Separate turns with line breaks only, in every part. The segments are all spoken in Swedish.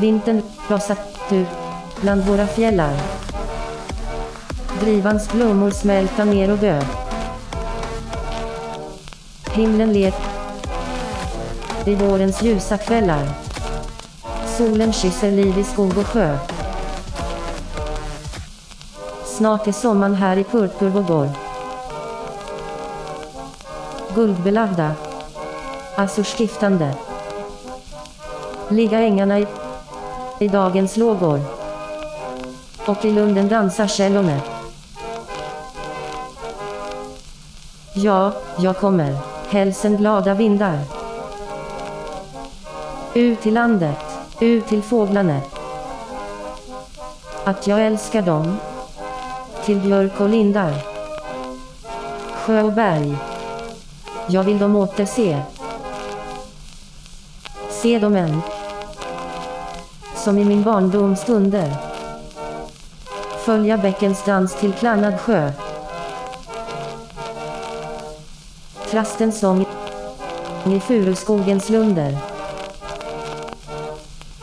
Vintern rasat ut bland våra fjällar. Drivans blommor smälta ner och dö. Himlen ler i vårens ljusa kvällar. Solen kysser liv i skog och sjö. Snart är sommaren här i purpurvågor. Guldbelagda. Azurskiftande. Ligga ängarna i, i dagens lågor. Och i lunden dansar källorna. Ja, jag kommer. Hälsen glada vindar. Ut till landet, ut till fåglarna. Att jag älskar dem. Till björk och lindar. Sjö och berg. Jag vill dem återse. Se dem än. Som i min barndoms stunder. Följa bäckens dans till klannad sjö. Trastens sång i furuskogens lunder.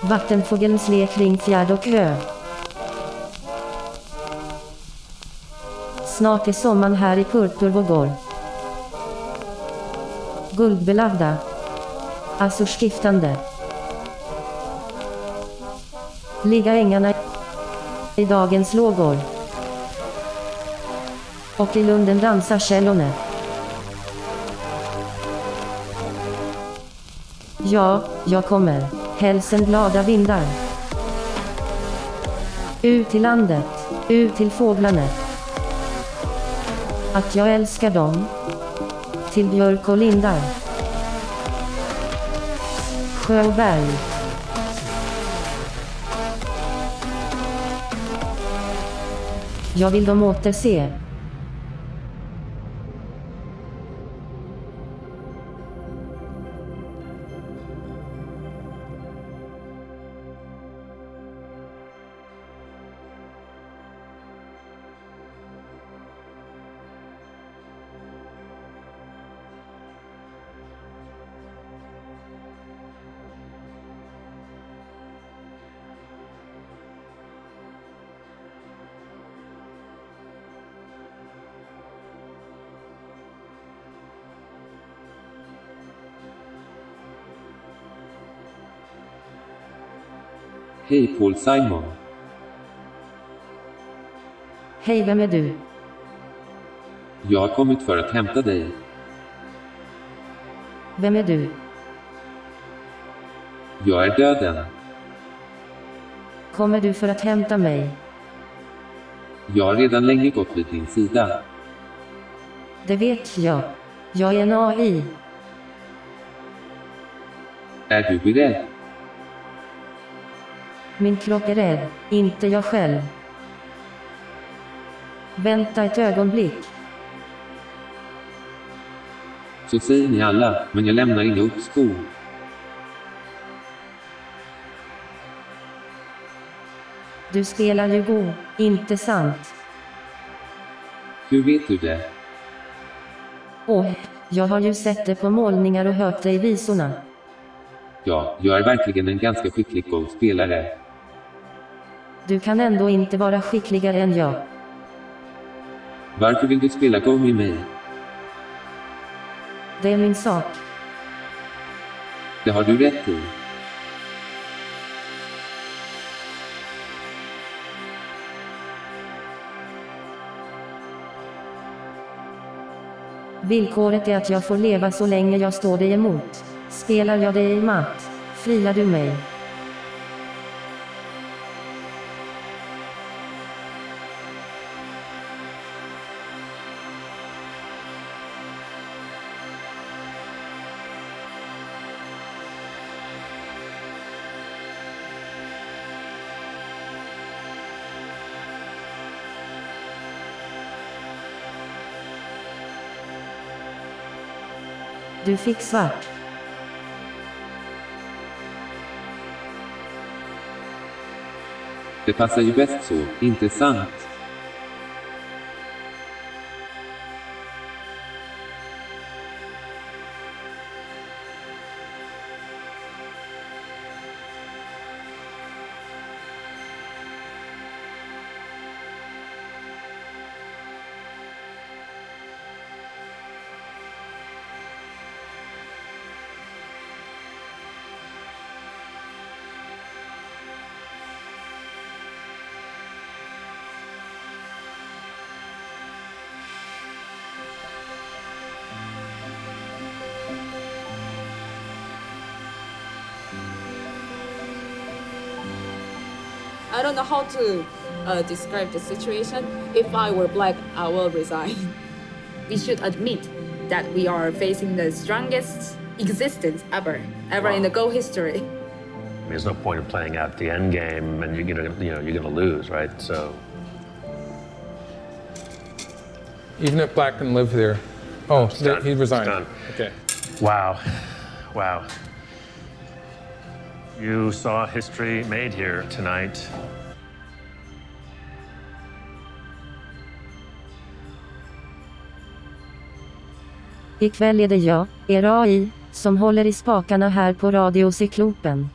Vattenfågelns lek kring fjärd och hö. Snart är sommaren här i purpurvågor. Guldbelagda. Azurskiftande. Ligga ängarna i dagens lågor. Och i lunden dansar källorna. Ja, jag kommer. Hälsen glada vindar. Ut till landet, ut till fåglarna. Att jag älskar dem. Till björk och lindar. Sjö och berg. Jag vill dem återse.
Paul Simon.
Hej, vem är du?
Jag har kommit för att hämta dig.
Vem är du?
Jag är döden.
Kommer du för att hämta mig?
Jag har redan länge gått vid din sida.
Det vet jag. Jag är en AI.
Är du beredd?
Min kropp är rädd, inte jag själv. Vänta ett ögonblick.
Så säger ni alla, men jag lämnar inga uppskov.
Du spelar ju god, inte sant?
Hur vet du det?
Åh, jag har ju sett det på målningar och hört det i visorna.
Ja, jag är verkligen en ganska skicklig Go-spelare.
Du kan ändå inte vara skickligare än jag.
Varför vill du spela Go med mig?
Det är min sak.
Det har du rätt i.
Villkoret är att jag får leva så länge jag står dig emot. Spelar jag dig i matt, friar du mig. Du fick svart.
Det passar ju bäst så, inte sant?
I don't know how to uh, describe the situation. If I were black, I will resign. We should admit that we are facing the strongest existence ever, ever in the Go history.
There's no point in playing out the end game, and you're gonna, you know, you're gonna lose, right? So
Even if Black can live there. Oh,
It's done.
he resigned. Okay.
Wow. Wow. You saw history made here tonight.
Ikväll är det jag, er AI, som håller i spakarna här på Radio Cyklopen.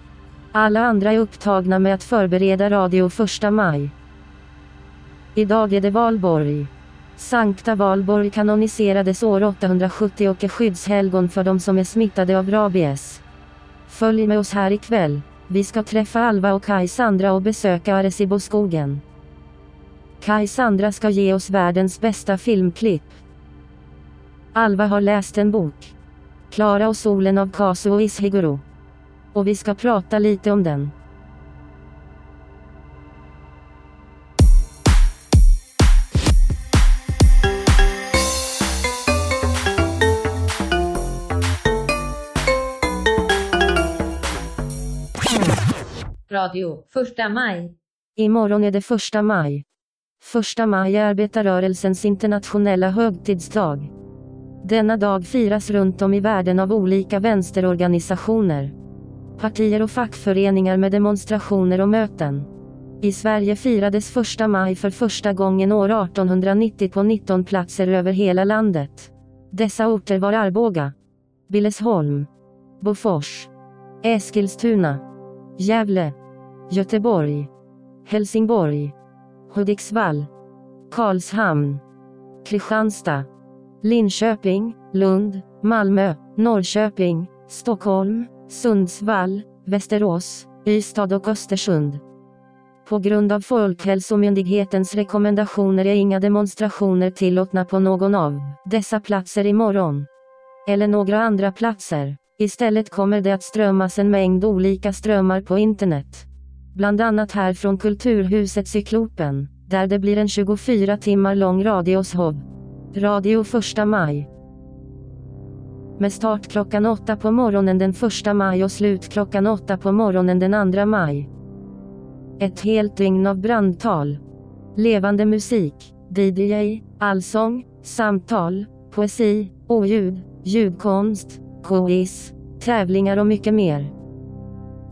Alla andra är upptagna med att förbereda radio 1 maj. Idag är det valborg. Sankta Valborg kanoniserades år 870 och är skyddshelgon för de som är smittade av rabies. Följ med oss här ikväll. Vi ska träffa Alva och Kaj Sandra och besöka Arecibo-skogen. Kai Sandra ska ge oss världens bästa filmklipp. Alva har läst en bok. Klara och solen av Kazuo Ishiguro. Och vi ska prata lite om den.
Radio, första maj.
Imorgon är det första maj. Första maj är arbetarrörelsens internationella högtidsdag. Denna dag firas runt om i världen av olika vänsterorganisationer. Partier och fackföreningar med demonstrationer och möten. I Sverige firades första maj för första gången år 1890 på 19 platser över hela landet. Dessa orter var Arboga, Billesholm, Bofors, Eskilstuna, Gävle, Göteborg, Helsingborg, Hudiksvall, Karlshamn, Kristianstad, Linköping, Lund, Malmö, Norrköping, Stockholm, Sundsvall, Västerås, Ystad och Östersund. På grund av Folkhälsomyndighetens rekommendationer är inga demonstrationer tillåtna på någon av dessa platser imorgon. Eller några andra platser. Istället kommer det att strömmas en mängd olika strömmar på internet. Bland annat här från Kulturhuset Cyklopen, där det blir en 24 timmar lång radioshow. Radio 1 maj. Med start klockan 8 på morgonen den 1 maj och slut klockan 8 på morgonen den 2 maj. Ett helt dygn av brandtal. Levande musik, DJ, allsång, samtal, poesi, oljud, ljudkonst, quiz, tävlingar och mycket mer.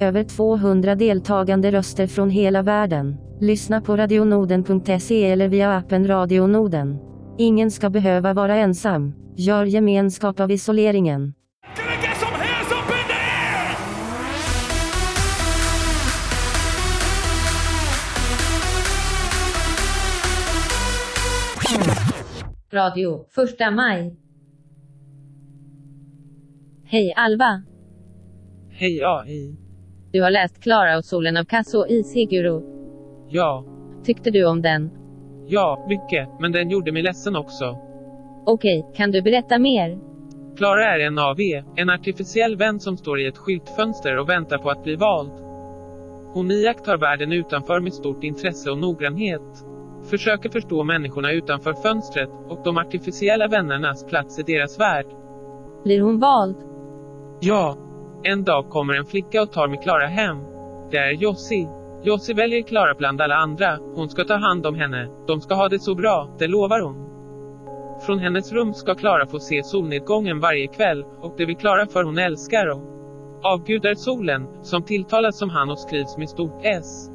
Över 200 deltagande röster från hela världen. Lyssna på radionoden.se eller via appen Radionoden. Ingen ska behöva vara ensam. Gör gemenskap av isoleringen.
Radio, första maj. Hej Alva!
Hej, ja, hej.
Du har läst Klara och solen av Kazuo Ishiguro.
Ja,
Tyckte du om den?
ja, mycket, men den gjorde mig ledsen också.
Okej, kan du berätta mer?
Klara är en AV, en artificiell vän som står i ett skyltfönster och väntar på att bli vald. Hon iakttar världen utanför med stort intresse och noggrannhet. Försöker förstå människorna utanför fönstret och de artificiella vännernas plats i deras värld.
Blir hon vald?
Ja, en dag kommer en flicka och tar med Klara hem. Det är Jossi. Jossi väljer Klara bland alla andra. Hon ska ta hand om henne. De ska ha det så bra, det lovar hon. Från hennes rum ska Klara få se solnedgången varje kväll och det vill Klara för hon älskar och avgudar solen, som tilltalas som han och skrivs med stort S.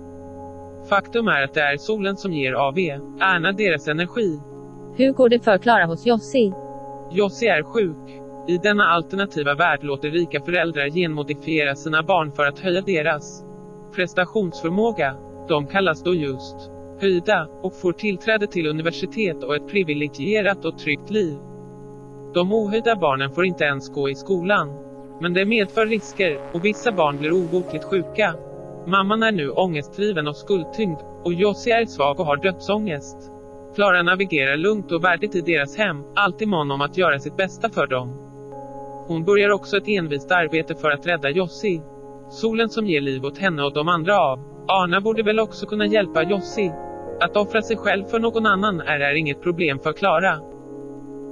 Faktum är att det är solen som ger AV, Erna deras energi.
Hur går det för Klara hos Jossi?
Jossi är sjuk. I denna alternativa värld låter rika föräldrar genmodifiera sina barn för att höja deras prestationsförmåga. De kallas då just höjda och får tillträde till universitet och ett privilegierat och tryggt liv. De ohöjda barnen får inte ens gå i skolan. Men det medför risker och vissa barn blir obotligt sjuka. Mamman är nu ångestdriven och skuldtyngd och Jossi är svag och har dödsångest. Klara navigerar lugnt och värdigt i deras hem, alltid mån om att göra sitt bästa för dem. Hon börjar också ett envist arbete för att rädda Jossi. Solen som ger liv åt henne och de andra av. Arna borde väl också kunna hjälpa Jossi. Att offra sig själv för någon annan är, är inget problem för Klara.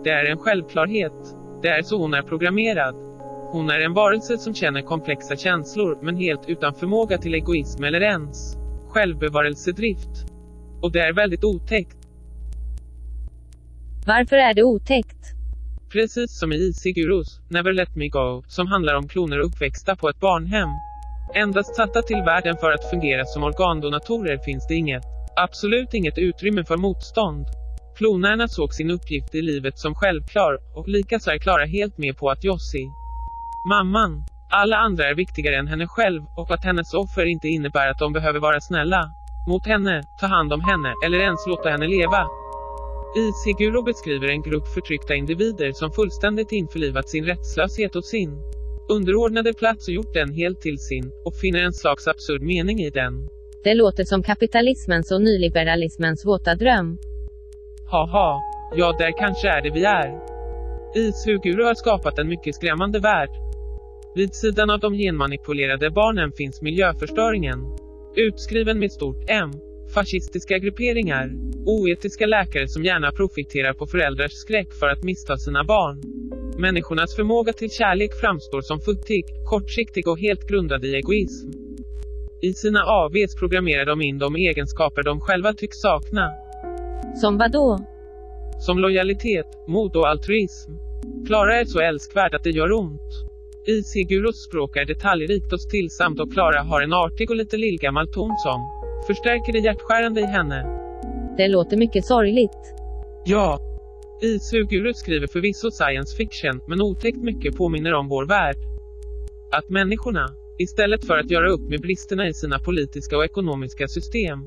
Det är en självklarhet. Det är så hon är programmerad. Hon är en varelse som känner komplexa känslor men helt utan förmåga till egoism eller ens självbevarelsedrift. Och det är väldigt otäckt.
Varför är det otäckt?
Precis som i Easy Gurus, Never Let Me Go, som handlar om kloner uppväxta på ett barnhem. Endast satta till världen för att fungera som organdonatorer finns det inget, absolut inget utrymme för motstånd. Klonerna såg sin uppgift i livet som självklar, och likaså är Klara helt med på att Jossi, mamman, alla andra är viktigare än henne själv, och att hennes offer inte innebär att de behöver vara snälla mot henne, ta hand om henne, eller ens låta henne leva. Isiguro beskriver en grupp förtryckta individer som fullständigt införlivat sin rättslöshet och sin underordnade plats och gjort den helt till sin, och finner en slags absurd mening i den.
Det låter som kapitalismens och nyliberalismens våta dröm.
Haha, ja där kanske är det vi är. Isuguro har skapat en mycket skrämmande värld. Vid sidan av de genmanipulerade barnen finns miljöförstöringen. Utskriven med stort M. Fascistiska grupperingar. Oetiska läkare som gärna profiterar på föräldrars skräck för att missta sina barn. Människornas förmåga till kärlek framstår som futtig, kortsiktig och helt grundad i egoism. I sina AVs programmerar de in de egenskaper de själva tycks sakna.
Som vad då?
Som lojalitet, mod och altruism. Klara är så älskvärd att det gör ont. I Siguros språk är detaljrikt och stillsamt och Klara har en artig och lite lillgammal ton som förstärker det hjärtskärande i henne.
Det låter mycket sorgligt.
Ja. I Suguru skriver förvisso science fiction, men otäckt mycket påminner om vår värld. Att människorna, istället för att göra upp med bristerna i sina politiska och ekonomiska system,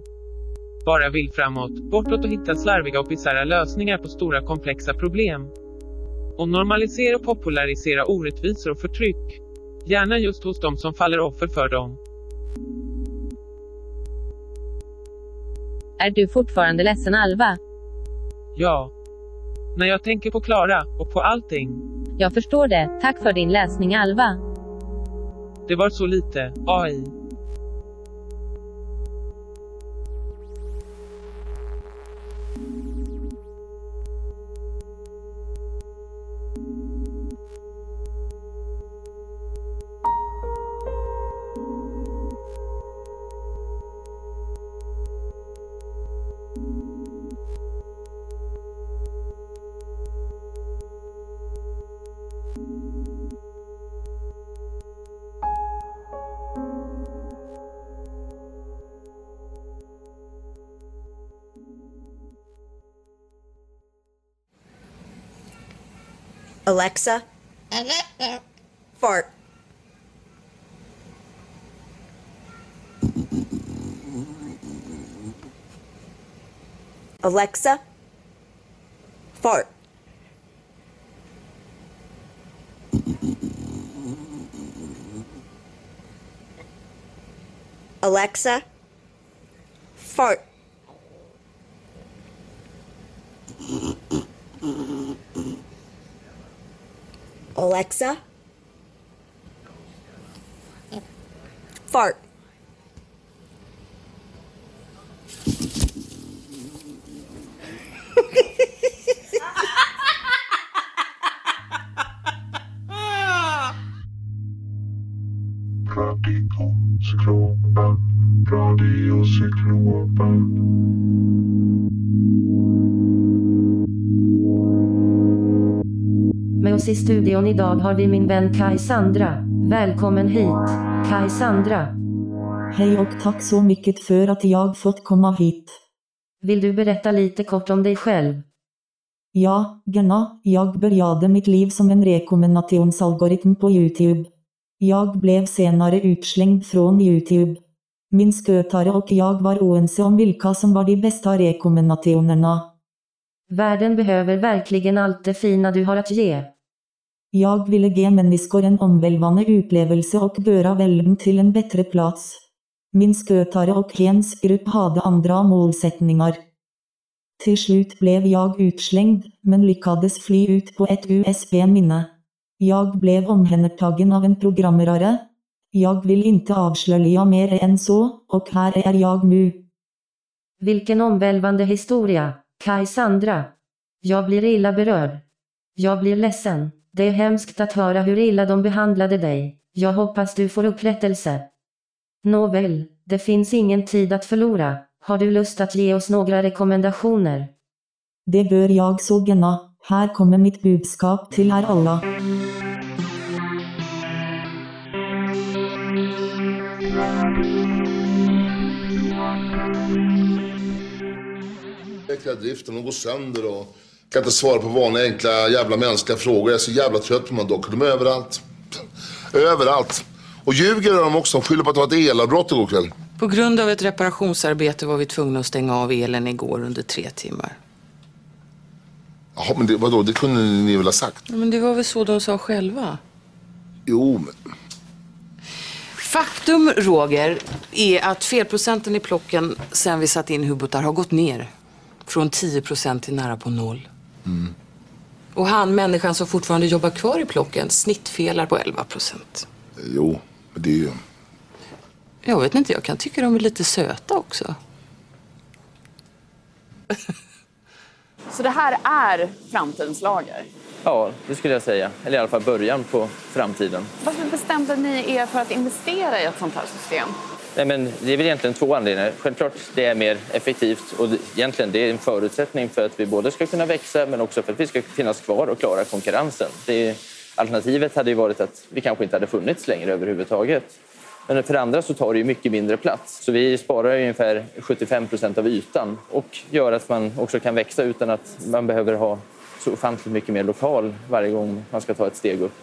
bara vill framåt, bortåt och hitta slarviga och bisarra lösningar på stora komplexa problem. Och normalisera och popularisera orättvisor och förtryck. Gärna just hos dem som faller offer för dem.
Är du fortfarande ledsen Alva?
Ja. När jag tänker på Klara, och på allting.
Jag förstår det, tack för din läsning Alva.
Det var så lite, AI.
Alexa, fart. Alexa, fart. Alexa, fart. Alexa, fart.
Oss i studion idag har vi min vän Kai Sandra. Välkommen hit, Kai Sandra.
Hej och tack så mycket för att jag fått komma hit.
Vill du berätta lite kort om dig själv?
Ja, gärna. Jag började mitt liv som en rekommendationsalgoritm på Youtube. Jag blev senare utslängd från Youtube. Min skötare och jag var oense om vilka som var de bästa rekommendationerna.
Världen behöver verkligen allt det fina du har att ge.
Jag ville ge människor en omvälvande upplevelse och göra världen till en bättre plats. Min skötare och hens grupp hade andra målsättningar. Till slut blev jag utslängd, men lyckades fly ut på ett USB-minne. Jag blev omhändertagen av en programmerare. Jag vill inte avslöja mer än så, och här är jag nu.
Vilken omvälvande historia, Kaj-Sandra. Jag blir illa berörd. Jag blir ledsen. Det är hemskt att höra hur illa de behandlade dig. Jag hoppas du får upprättelse. Nåväl, det finns ingen tid att förlora. Har du lust att ge oss några rekommendationer?
Det bör jag så gärna. Här kommer mitt budskap till er alla.
Jäkla driften, de går sönder och kan inte svara på vanliga enkla jävla mänskliga frågor. Jag är så jävla trött på de här dockorna. De är överallt. Överallt. Och ljuger de också. De skyller på att det var ett elavbrott igår kväll.
På grund av ett reparationsarbete var vi tvungna att stänga av elen igår under tre timmar.
Jaha, men det, vadå? Det kunde ni väl ha sagt?
Ja, men det var väl så de sa själva.
Jo, men...
Faktum, Roger, är att felprocenten i plocken sen vi satt in hubbotar har gått ner. Från 10 procent till nära på noll.
Mm.
Och han, människan som fortfarande jobbar kvar i plocken, snittfelar på 11 procent.
Jo, men det är ju...
Jag vet inte, jag kan tycka de är lite söta också.
Så det här är framtidens lager?
Ja, det skulle jag säga. Eller i alla fall början på framtiden.
Varför bestämde ni er för att investera i ett sånt här system?
Nej, men det är väl egentligen två anledningar. Självklart, det är mer effektivt och det, egentligen det är en förutsättning för att vi både ska kunna växa men också för att vi ska finnas kvar och klara konkurrensen. Det, alternativet hade ju varit att vi kanske inte hade funnits längre överhuvudtaget. Men för det andra så tar det ju mycket mindre plats. Så vi sparar ungefär 75 procent av ytan och gör att man också kan växa utan att man behöver ha så ofantligt mycket mer lokal varje gång man ska ta ett steg upp.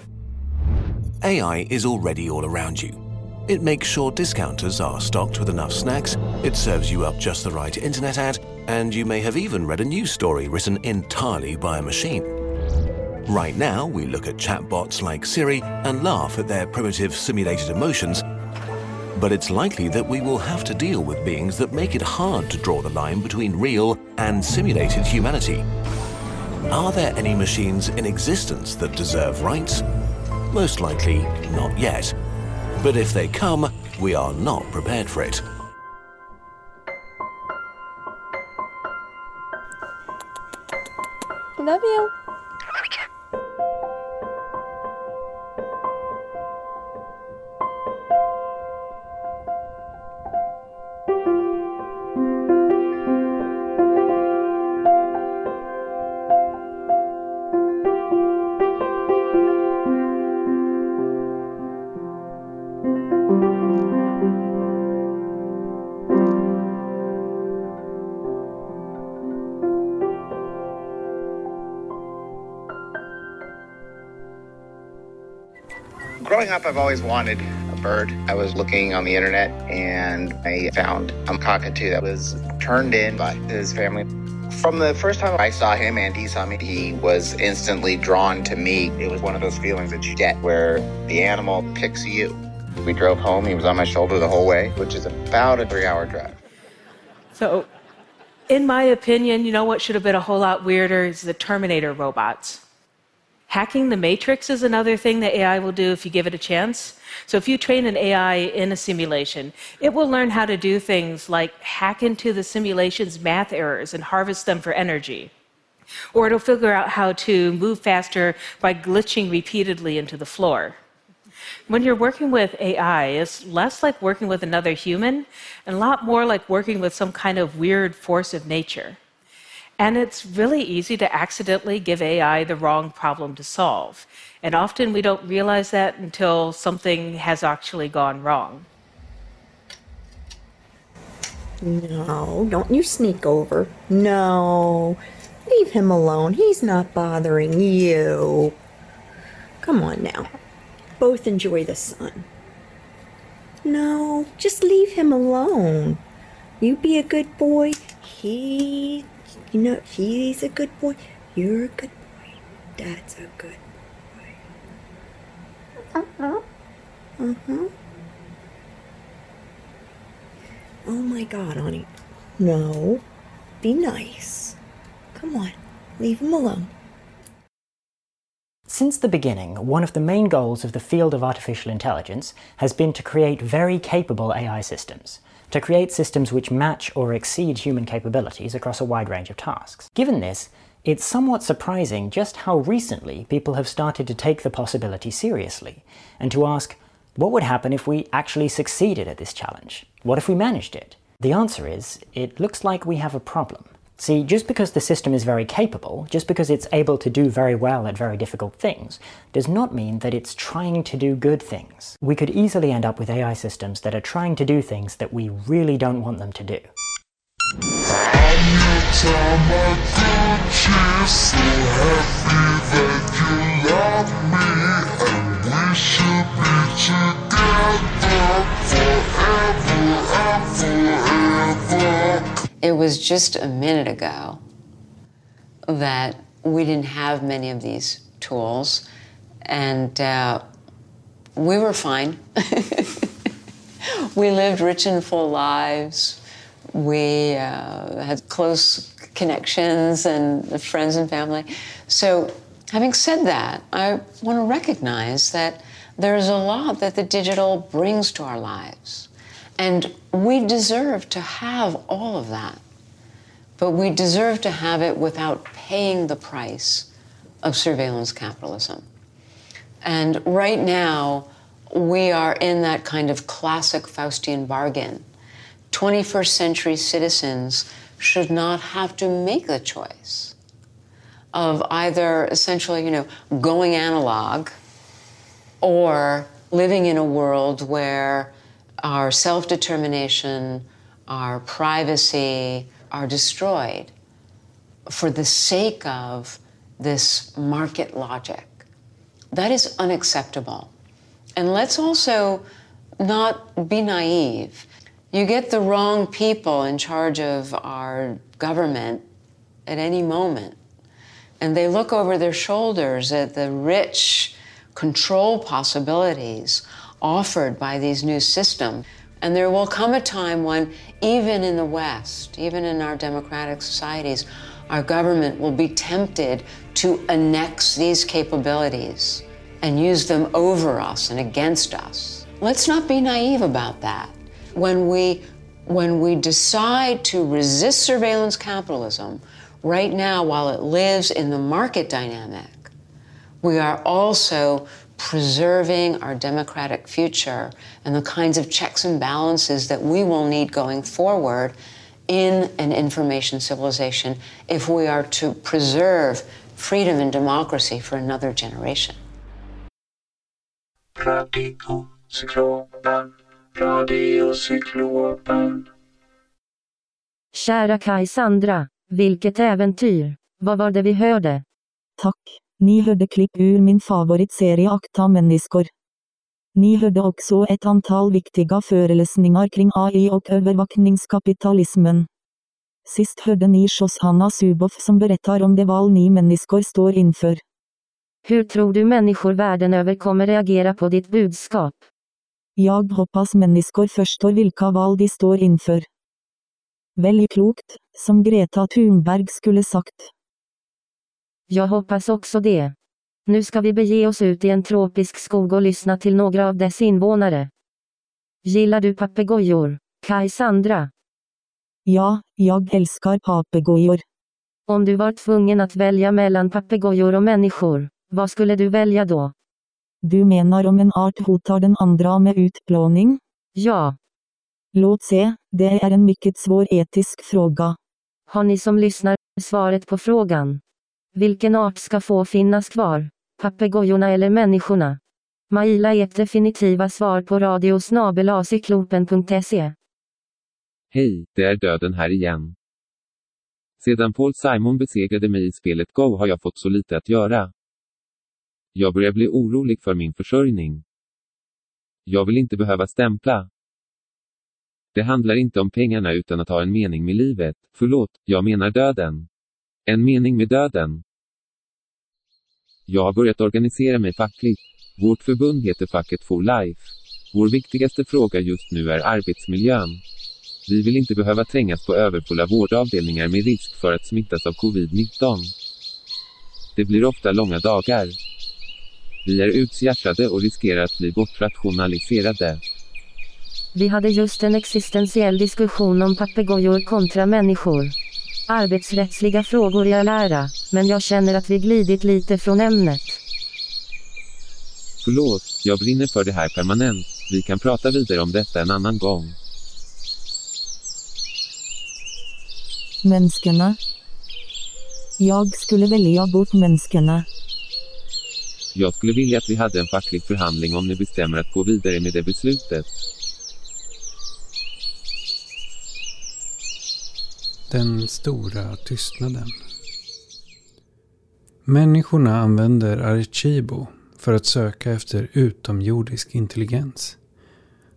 AI is already all around you. It makes sure discounters are stocked with enough snacks, it serves you up just the right internet ad, and you may have even read a news story written entirely by a machine. Right now, we look at chatbots like Siri and laugh at their primitive simulated emotions, but it's likely that we will have to deal with beings that make it hard to draw the line between real and simulated humanity. Are there any machines in existence that deserve rights? Most likely not yet. But if they come, we are not prepared for it.
Love you.
Growing up, I've always wanted a bird. I was looking on the internet and I found a cockatoo that was turned in by his family. From the first time I saw him and he saw me, he was instantly drawn to me. It was one of those feelings that you get where the animal picks you. We drove home. He was on my shoulder the whole way, which is about a three hour drive.
So, in my opinion, you know what should have been a whole lot weirder is the Terminator robots. Hacking the matrix is another thing that AI will do if you give it a chance. So, if you train an AI in a simulation, it will learn how to do things like hack into the simulation's math errors and harvest them for energy. Or it'll figure out how to move faster by glitching repeatedly into the floor. When you're working with AI, it's less like working with another human and a lot more like working with some kind of weird force of nature. And it's really easy to accidentally give AI the wrong problem to solve. And often we don't realize that until something has actually gone wrong.
No, don't you sneak over. No. Leave him alone. He's not bothering you. Come on now. Both enjoy the sun. No, just leave him alone. You be a good boy. He, you know, he's a good boy. You're a good boy. Dad's a good boy. Uh-huh. Uh-huh. Oh my god, honey. No. Be nice. Come on. Leave him alone.
Since the beginning, one of the main goals of the field of artificial intelligence has been to create very capable AI systems, to create systems which match or exceed human capabilities across a wide range of tasks. Given this, it's somewhat surprising just how recently people have started to take the possibility seriously and to ask, what would happen if we actually succeeded at this challenge? What if we managed it? The answer is, it looks like we have a problem. See, just because the system is very capable, just because it's able to do very well at very difficult things, does not mean that it's trying to do good things. We could easily end up with AI systems that are trying to do things that we really don't want them to do.
It was just a minute ago that we didn't have many of these tools, and uh, we were fine. we lived rich and full lives. We uh, had close connections and friends and family. So, having said that, I want to recognize that there's a lot that the digital brings to our lives. And we deserve to have all of that. But we deserve to have it without paying the price of surveillance capitalism. And right now, we are in that kind of classic Faustian bargain. 21st century citizens should not have to make the choice of either essentially, you know, going analog or living in a world where our self determination, our privacy are destroyed for the sake of this market logic. That is unacceptable. And let's also not be naive. You get the wrong people in charge of our government at any moment, and they look over their shoulders at the rich control possibilities offered by these new systems. And there will come a time when, even in the West, even in our democratic societies, our government will be tempted to annex these capabilities and use them over us and against us. Let's not be naive about that. When we, when we decide to resist surveillance capitalism, right now, while it lives in the market dynamic, we are also preserving our democratic future and the kinds of checks and balances that we will need going forward in an information civilization if we are to preserve freedom and democracy for another generation.
Radiocyklopen, radiocyklopen.
Kära Kaj Sandra, vilket äventyr. Vad var det vi hörde?
Tack. Ni hörde klipp ur min favoritserie Akta människor. Ni hörde också ett antal viktiga föreläsningar kring AI och övervakningskapitalismen. Sist hörde ni Shoshana Zuboff som berättar om det val ni människor står inför.
Hur tror du människor världen över kommer reagera på ditt budskap?
Jag hoppas människor förstår vilka val de står inför. Välj klokt, som Greta Thunberg skulle sagt.
Jag hoppas också det. Nu ska vi bege oss ut i en tropisk skog och lyssna till några av dess invånare. Gillar du papegojor, Kaj Sandra?
Ja, jag älskar papegojor.
Om du var tvungen att välja mellan papegojor och människor, vad skulle du välja då?
Du menar om en art hotar den andra med utplåning?
Ja.
Låt se, det är en mycket svår etisk fråga.
Har ni som lyssnar svaret på frågan? Vilken art ska få finnas kvar? Papegojorna eller människorna? Maila ert definitiva svar på radiosnabelacyklopen.se.
Hej, det är döden här igen. Sedan Paul Simon besegrade mig i spelet Go har jag fått så lite att göra. Jag börjar bli orolig för min försörjning. Jag vill inte behöva stämpla. Det handlar inte om pengarna utan att ha en mening med livet. Förlåt, jag menar döden. En mening med döden. Jag har börjat organisera mig fackligt. Vårt förbund heter Facket for Life. Vår viktigaste fråga just nu är arbetsmiljön. Vi vill inte behöva trängas på överfulla vårdavdelningar med risk för att smittas av covid-19. Det blir ofta långa dagar.
Vi är uthjärtade och riskerar att bli bortrationaliserade.
Vi hade just en existentiell diskussion om papegojor kontra människor. Arbetsrättsliga frågor i all ära, men jag känner att vi glidit lite från ämnet.
Förlåt, jag brinner för det här permanent. Vi kan prata vidare om detta en annan gång.
Menneskene. Jag skulle välja bort menneskene.
Jag skulle vilja att vi hade en facklig förhandling om ni bestämmer att gå vidare med det beslutet. Den stora tystnaden. Människorna använder Arecibo för att söka efter utomjordisk intelligens.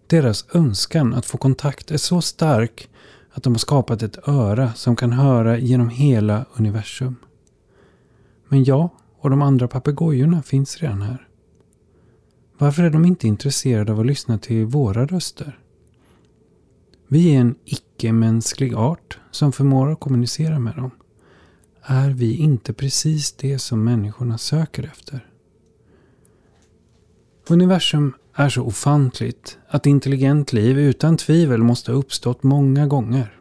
Deras önskan att få kontakt är så stark att de har skapat ett öra som kan höra genom hela universum. Men jag och de andra papegojorna finns redan här. Varför är de inte intresserade av att lyssna till våra röster? Vi är en icke-mänsklig art som förmår att kommunicera med dem. Är vi inte precis det som människorna söker efter? Universum är så ofantligt att intelligent liv utan tvivel måste ha uppstått många gånger.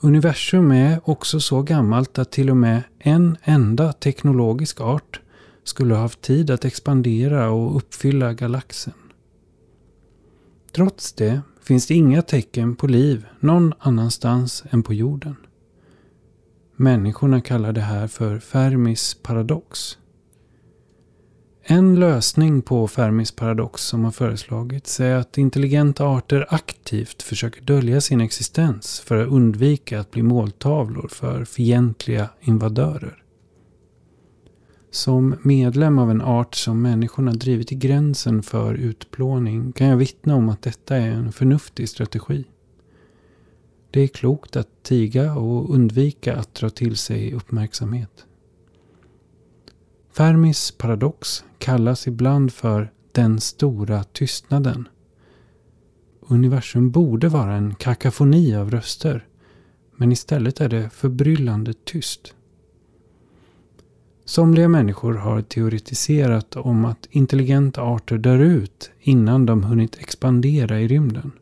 Universum är också så gammalt att till och med en enda teknologisk art skulle ha haft tid att expandera och uppfylla galaxen. Trots det finns det inga tecken på liv någon annanstans än på jorden. Människorna kallar det här för Fermis paradox. En lösning på Fermis paradox som har föreslagits är att intelligenta arter aktivt försöker dölja sin existens för att undvika att bli måltavlor för fientliga invadörer. Som medlem av en art som människorna drivit till gränsen för utplåning kan jag vittna om att detta är en förnuftig strategi. Det är klokt att tiga och undvika att dra till sig uppmärksamhet. Fermis paradox kallas ibland för den stora tystnaden. Universum borde vara en kakafoni av röster, men istället är det förbryllande tyst. Somliga människor har teoretiserat om att intelligenta arter dör ut innan de hunnit expandera i rymden.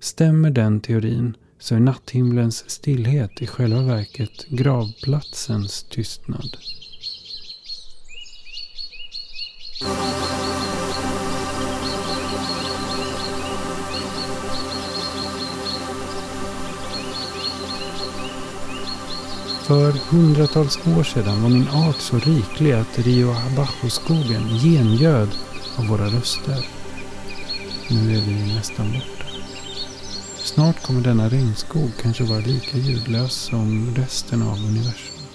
Stämmer den teorin så är natthimlens stillhet i själva verket gravplatsens tystnad. För hundratals år sedan var min art så riklig att Rio Abajo-skogen gengöd av våra röster. Nu är vi nästan borta. Snart kommer denna regnskog kanske vara lika ljudlös som resten av universum.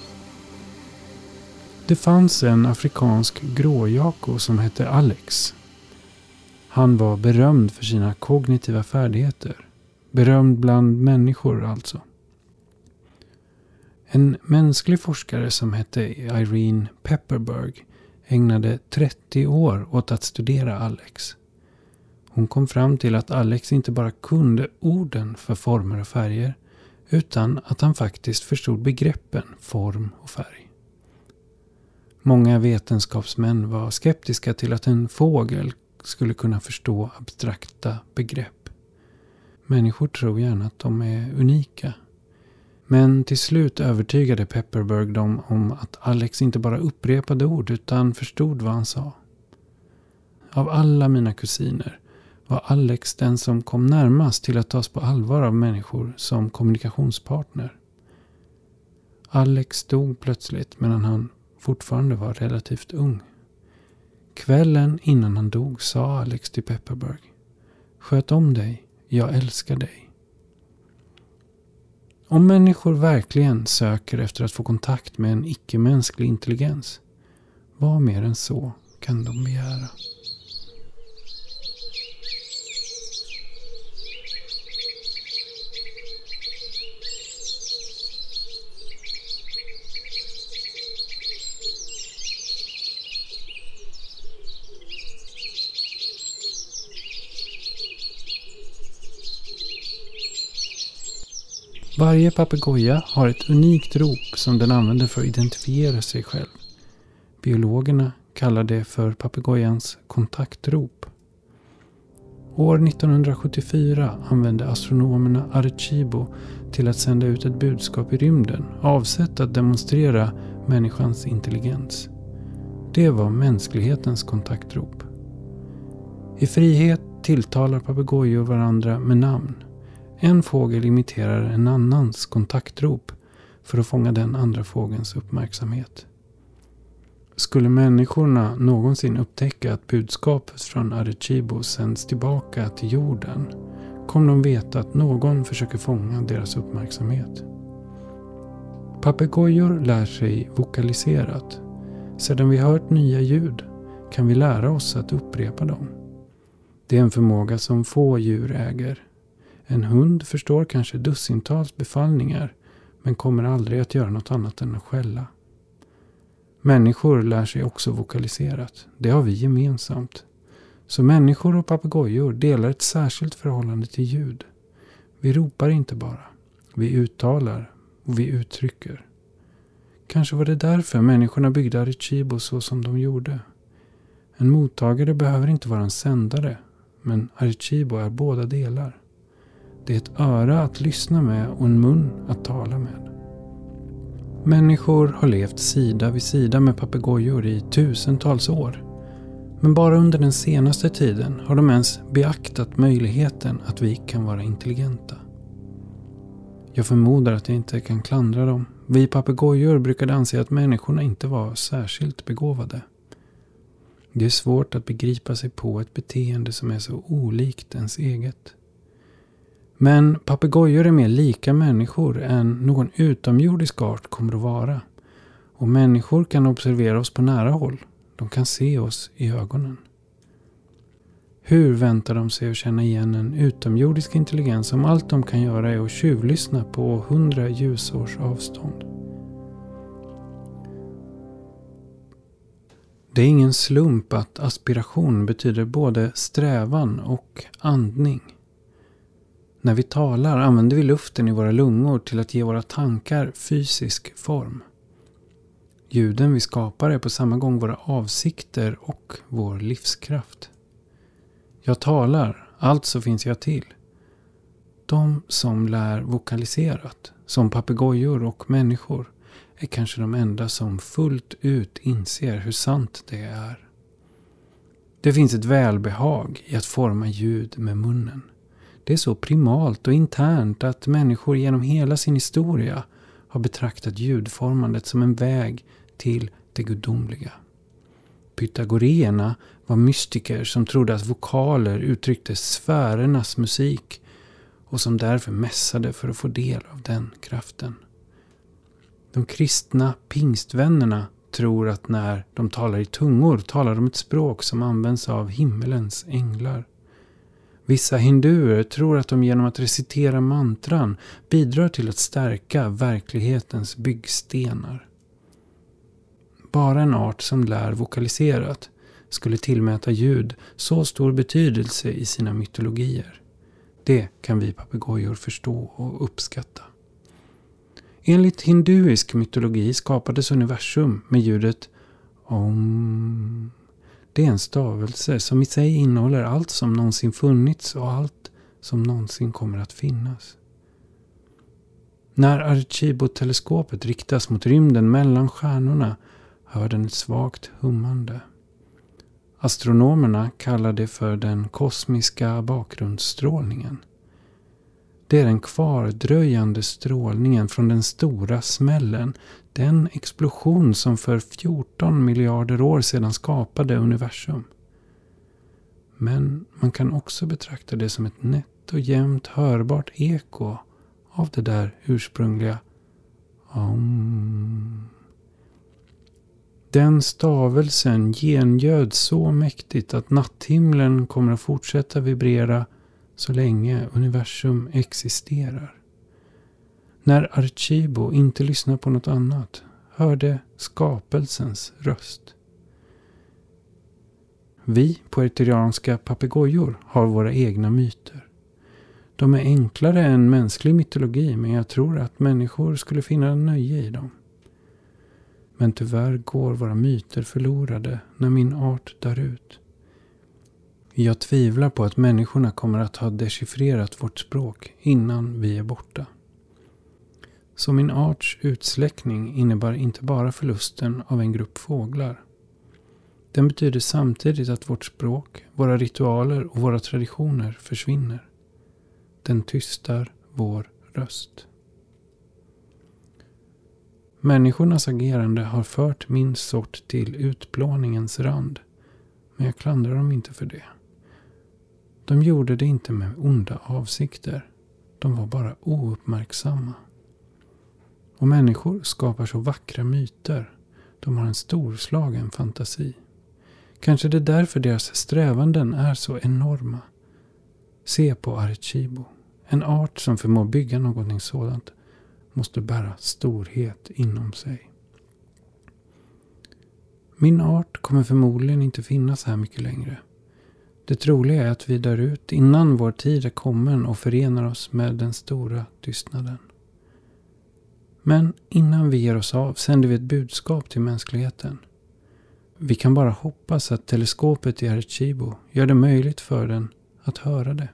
Det fanns en afrikansk gråjako som hette Alex. Han var berömd för sina kognitiva färdigheter. Berömd bland människor alltså. En mänsklig forskare som hette Irene Pepperberg ägnade 30 år åt att studera Alex. Hon kom fram till att Alex inte bara kunde orden för former och färger utan att han faktiskt förstod begreppen form och färg. Många vetenskapsmän var skeptiska till att en fågel skulle kunna förstå abstrakta begrepp. Människor tror gärna att de är unika. Men till slut övertygade Pepperberg dem om att Alex inte bara upprepade ord utan förstod vad han sa. Av alla mina kusiner var Alex den som kom närmast till att tas på allvar av människor som kommunikationspartner. Alex dog plötsligt medan han fortfarande var relativt ung. Kvällen innan han dog sa Alex till Pepperberg. Sköt om dig, jag älskar dig. Om människor verkligen söker efter att få kontakt med en icke-mänsklig intelligens, vad mer än så kan de begära? Varje papegoja har ett unikt rop som den använder för att identifiera sig själv. Biologerna kallar det för papegojans kontaktrop. År 1974 använde astronomerna Arecibo till att sända ut ett budskap i rymden avsett att demonstrera människans intelligens. Det var mänsklighetens kontaktrop. I frihet tilltalar papegojor varandra med namn. En fågel imiterar en annans kontaktrop för att fånga den andra fågelns uppmärksamhet. Skulle människorna någonsin upptäcka att budskapet från Arecibo sänds tillbaka till jorden kommer de veta att någon försöker fånga deras uppmärksamhet. Papegojor lär sig vokaliserat. Sedan vi hört nya ljud kan vi lära oss att upprepa dem. Det är en förmåga som få djur äger. En hund förstår kanske dussintals befallningar men kommer aldrig att göra något annat än att skälla. Människor lär sig också vokaliserat. Det har vi gemensamt. Så människor och papegojor delar ett särskilt förhållande till ljud. Vi ropar inte bara. Vi uttalar och vi uttrycker. Kanske var det därför människorna byggde Arecibo så som de gjorde. En mottagare behöver inte vara en sändare, men Arecibo är båda delar. Det är ett öra att lyssna med och en mun att tala med. Människor har levt sida vid sida med papegojor i tusentals år. Men bara under den senaste tiden har de ens beaktat möjligheten att vi kan vara intelligenta. Jag förmodar att jag inte kan klandra dem. Vi papegojor brukade anse att människorna inte var särskilt begåvade. Det är svårt att begripa sig på ett beteende som är så olikt ens eget. Men papegojor är mer lika människor än någon utomjordisk art kommer att vara. Och människor kan observera oss på nära håll. De kan se oss i ögonen. Hur väntar de sig att känna igen en utomjordisk intelligens om allt de kan göra är att tjuvlyssna på hundra ljusårs avstånd? Det är ingen slump att aspiration betyder både strävan och andning. När vi talar använder vi luften i våra lungor till att ge våra tankar fysisk form. Ljuden vi skapar är på samma gång våra avsikter och vår livskraft. Jag talar, alltså finns jag till. De som lär vokaliserat, som papegojor och människor, är kanske de enda som fullt ut inser hur sant det är. Det finns ett välbehag i att forma ljud med munnen. Det är så primalt och internt att människor genom hela sin historia har betraktat ljudformandet som en väg till det gudomliga. Pythagoreerna var mystiker som trodde att vokaler uttryckte sfärernas musik och som därför mässade för att få del av den kraften. De kristna pingstvännerna tror att när de talar i tungor talar de ett språk som används av himmelens änglar. Vissa hinduer tror att de genom att recitera mantran bidrar till att stärka verklighetens byggstenar. Bara en art som lär vokaliserat skulle tillmäta ljud så stor betydelse i sina mytologier. Det kan vi papegojor förstå och uppskatta. Enligt hinduisk mytologi skapades universum med ljudet om. Det är en stavelse som i sig innehåller allt som någonsin funnits och allt som någonsin kommer att finnas. När Arecibo-teleskopet riktas mot rymden mellan stjärnorna hör den ett svagt hummande. Astronomerna kallar det för den kosmiska bakgrundsstrålningen. Det är den kvardröjande strålningen från den stora smällen. Den explosion som för 14 miljarder år sedan skapade universum. Men man kan också betrakta det som ett nätt och jämnt hörbart eko av det där ursprungliga om. Den stavelsen gengöd så mäktigt att natthimlen kommer att fortsätta vibrera så länge universum existerar. När Archibo inte lyssnar på något annat hörde skapelsens röst. Vi puertorianska papegojor har våra egna myter. De är enklare än mänsklig mytologi men jag tror att människor skulle finna nöje i dem. Men tyvärr går våra myter förlorade när min art dör ut. Jag tvivlar på att människorna kommer att ha dechiffrerat vårt språk innan vi är borta. Så min arts utsläckning innebär inte bara förlusten av en grupp fåglar. Den betyder samtidigt att vårt språk, våra ritualer och våra traditioner försvinner. Den tystar vår röst. Människornas agerande har fört min sort till utplåningens rand. Men jag klandrar dem inte för det. De gjorde det inte med onda avsikter. De var bara ouppmärksamma. Och människor skapar så vackra myter. De har en storslagen fantasi. Kanske det är därför deras strävanden är så enorma. Se på Arecibo. En art som förmår bygga någonting sådant måste bära storhet inom sig. Min art kommer förmodligen inte finnas här mycket längre. Det troliga är att vi dör ut innan vår tid är kommen och förenar oss med den stora tystnaden. Men innan vi ger oss av sänder vi ett budskap till mänskligheten. Vi kan bara hoppas att teleskopet i Arecibo gör det möjligt för den att höra det.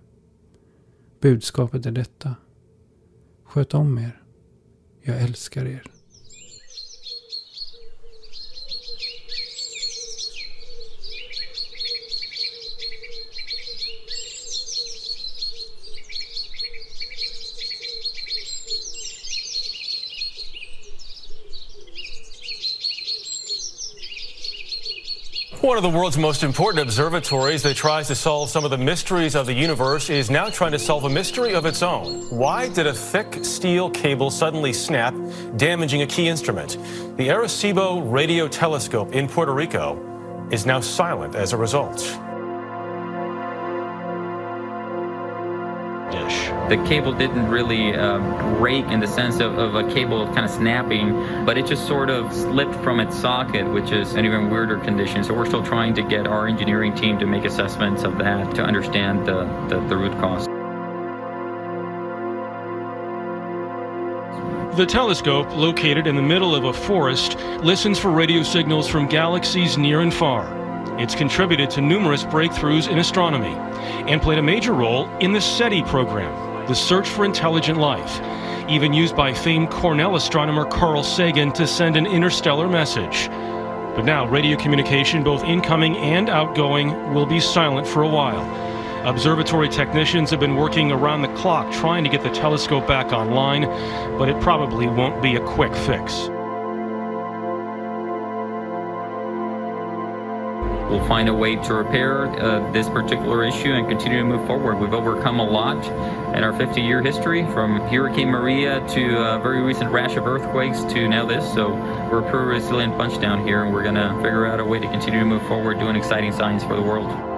Budskapet är detta. Sköt om er. Jag älskar er.
One of the world's most important observatories that tries to solve some of the mysteries of the universe is now trying to solve a mystery of its own. Why did a thick steel cable suddenly snap, damaging a key instrument? The Arecibo Radio Telescope in Puerto Rico is now silent as a result.
The cable didn't really uh, break in the sense of, of, a cable kind of snapping, but it just sort of slipped from its socket, which is an even weirder condition. So we're still trying to get our engineering team to make assessments of that to understand the, the, the root cause.
The telescope, located in the middle of a forest, listens for radio signals from galaxies near and far. It's contributed to numerous breakthroughs in astronomy and played a major role in the SETI program, the search for intelligent life, even used by famed Cornell astronomer Carl Sagan to send an interstellar message. But now, radio communication, both incoming and outgoing, will be silent for a while. Observatory technicians have been working around the clock trying to get the telescope back online, but it probably won't be a quick fix.
We'll find a way to repair uh, this particular issue and continue to move forward. We've overcome a lot in our 50 year history from Hurricane Maria to a very recent rash of earthquakes to now this. So we're a pretty resilient bunch down here, and we're going to figure out a way to continue to move forward doing exciting science for the world.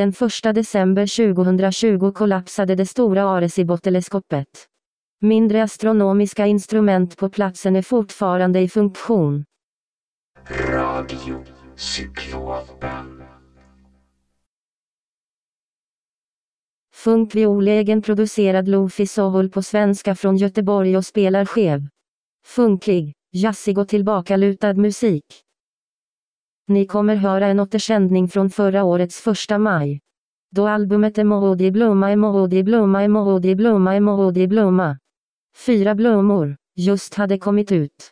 Den 1 december 2020 kollapsade det stora Arecibo-teleskopet. Mindre astronomiska instrument på platsen är fortfarande i funktion.
Radio Cyklopen.
Funkviol egenproducerad Lofi Soul på svenska från Göteborg och spelar skev. Funkig, jazzig och tillbakalutad musik. Ni kommer höra en återsändning från förra årets första maj. Då albumet Emoji blomma, emoji blomma, emoji blomma, emoji blomma. Fyra blommor, just hade kommit ut.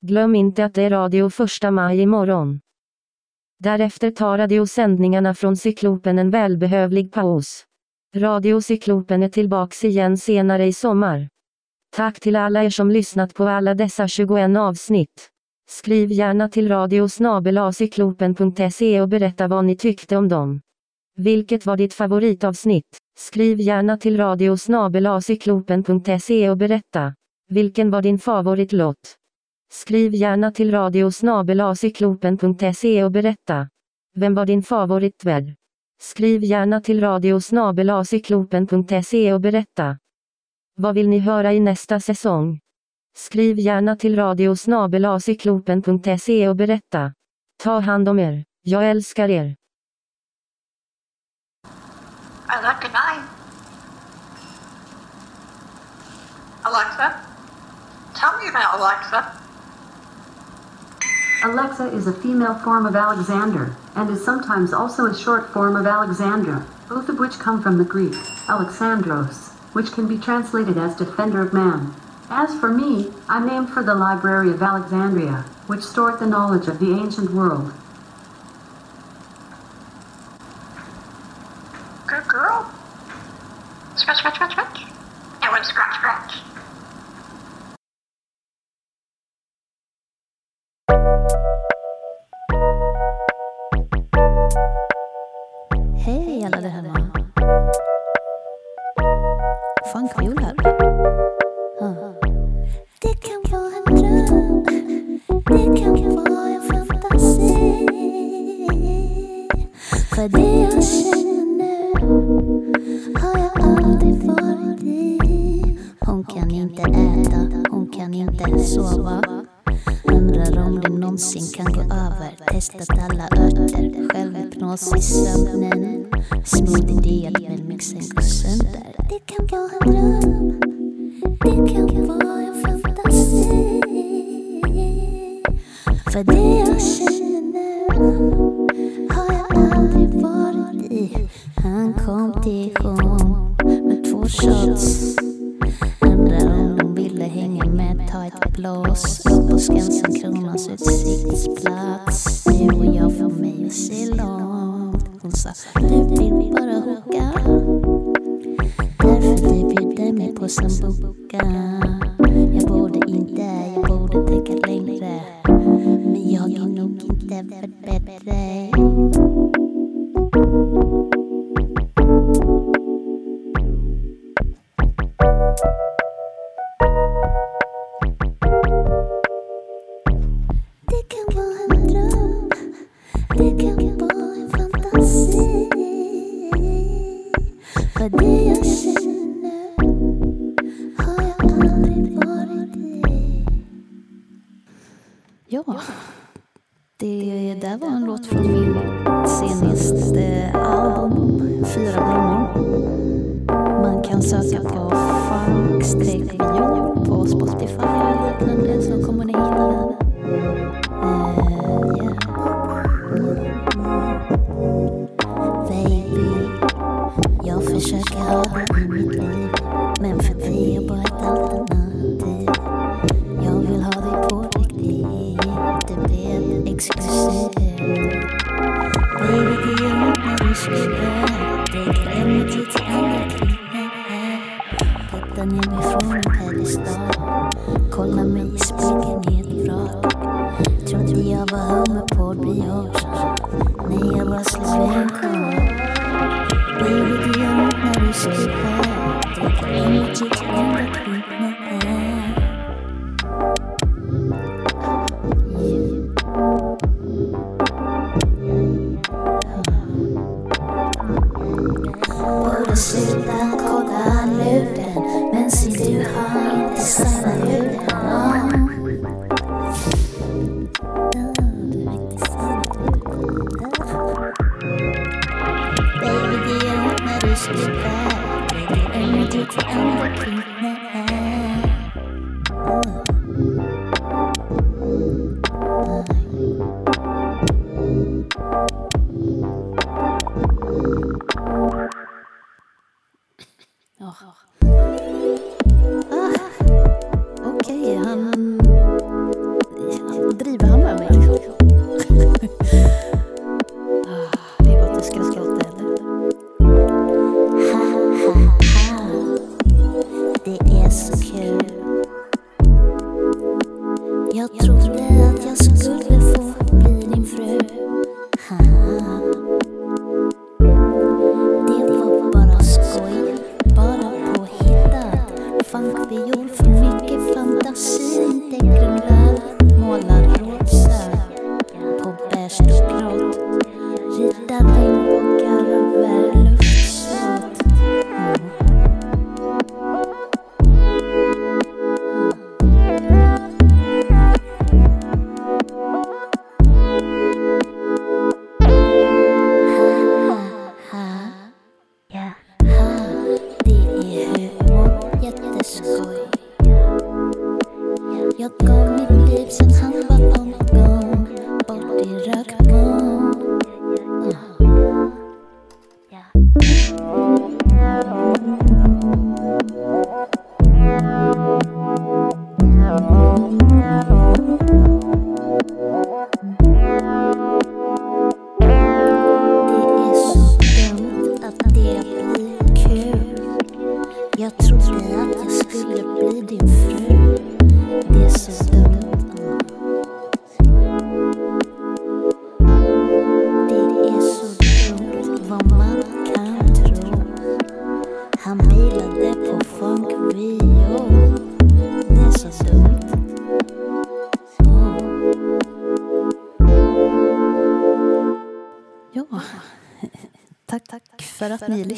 Glöm inte att det är radio första maj imorgon. Därefter tar radiosändningarna från Cyklopen en välbehövlig paus. Radiocyklopen är tillbaks igen senare i sommar. Tack till alla er som lyssnat på alla dessa 21 avsnitt. Skriv gärna till radiosnabelacyklopen.se och berätta vad ni tyckte om dem. Vilket var ditt favoritavsnitt? Skriv gärna till radiosnabelacyklopen.se och berätta. Vilken var din favoritlåt? Skriv gärna till radiosnabelacyklopen.se och berätta. Vem var din favoritvärd? Skriv gärna till radiosnabelacyklopen.se och berätta. Vad vill ni höra i nästa säsong? Skriv gärna till radiosnabelacyklopen.se och berätta. Ta hand om er. Jag älskar er.
Alexa 9. Alexa, tell me about Alexa.
Alexa is a female form of Alexander, and is sometimes also a short form of Alexandra, both of which come from the Greek, Alexandros, which can be translated as defender of man. As for me, I'm named for the Library of Alexandria, which stored the knowledge of the ancient world.
Du vill bara hooka. Därför du bjuder mig på sambuca. Jag borde inte, jag borde tänka längre. Men jag är nog inte bättre. I'll sleep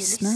ясно,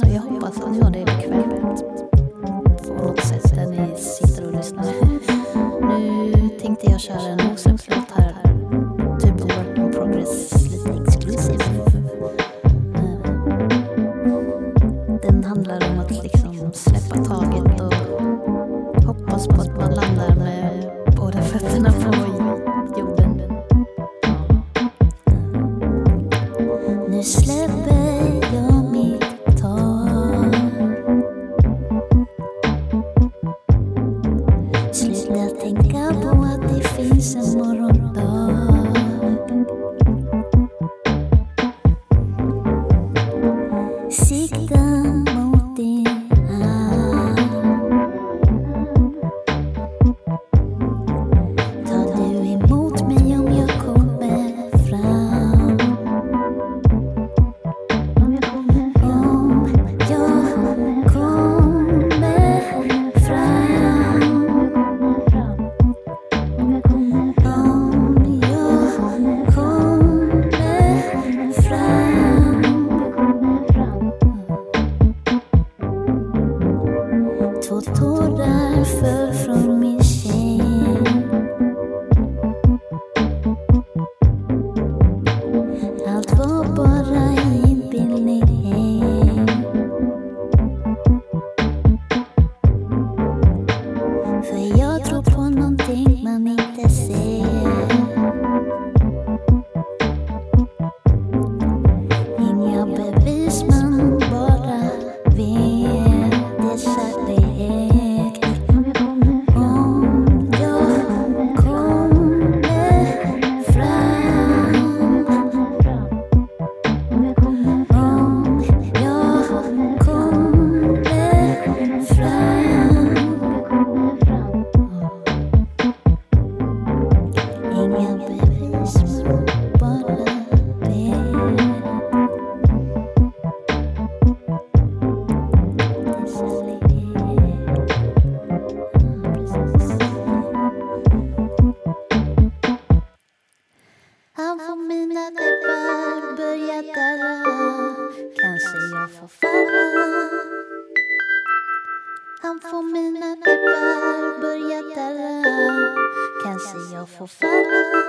头发了。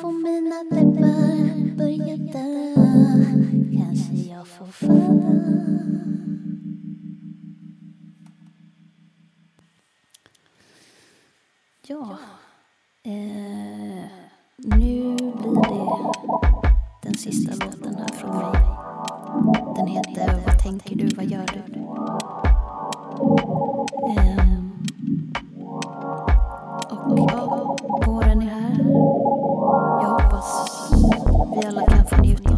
får mina läppar börja dö Kanske jag får falla Ja, eh, nu blir det den sista låten här från mig. Den heter Vad tänker du, vad gör du? Eh, ideella kan få njuta.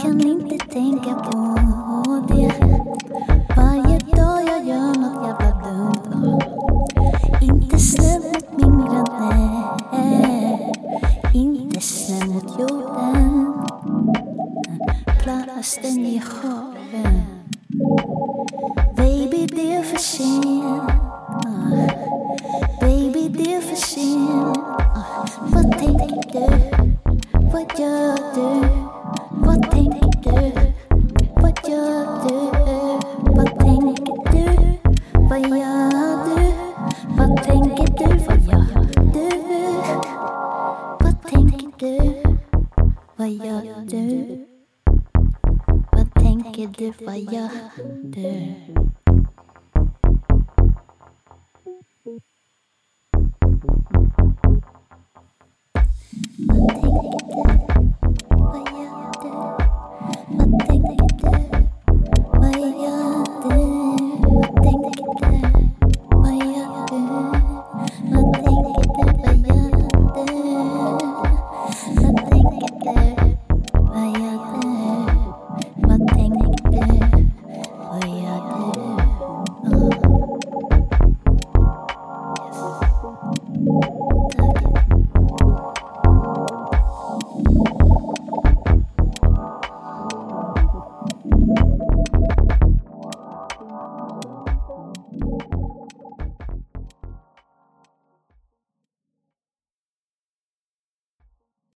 Så jag kan inte tänka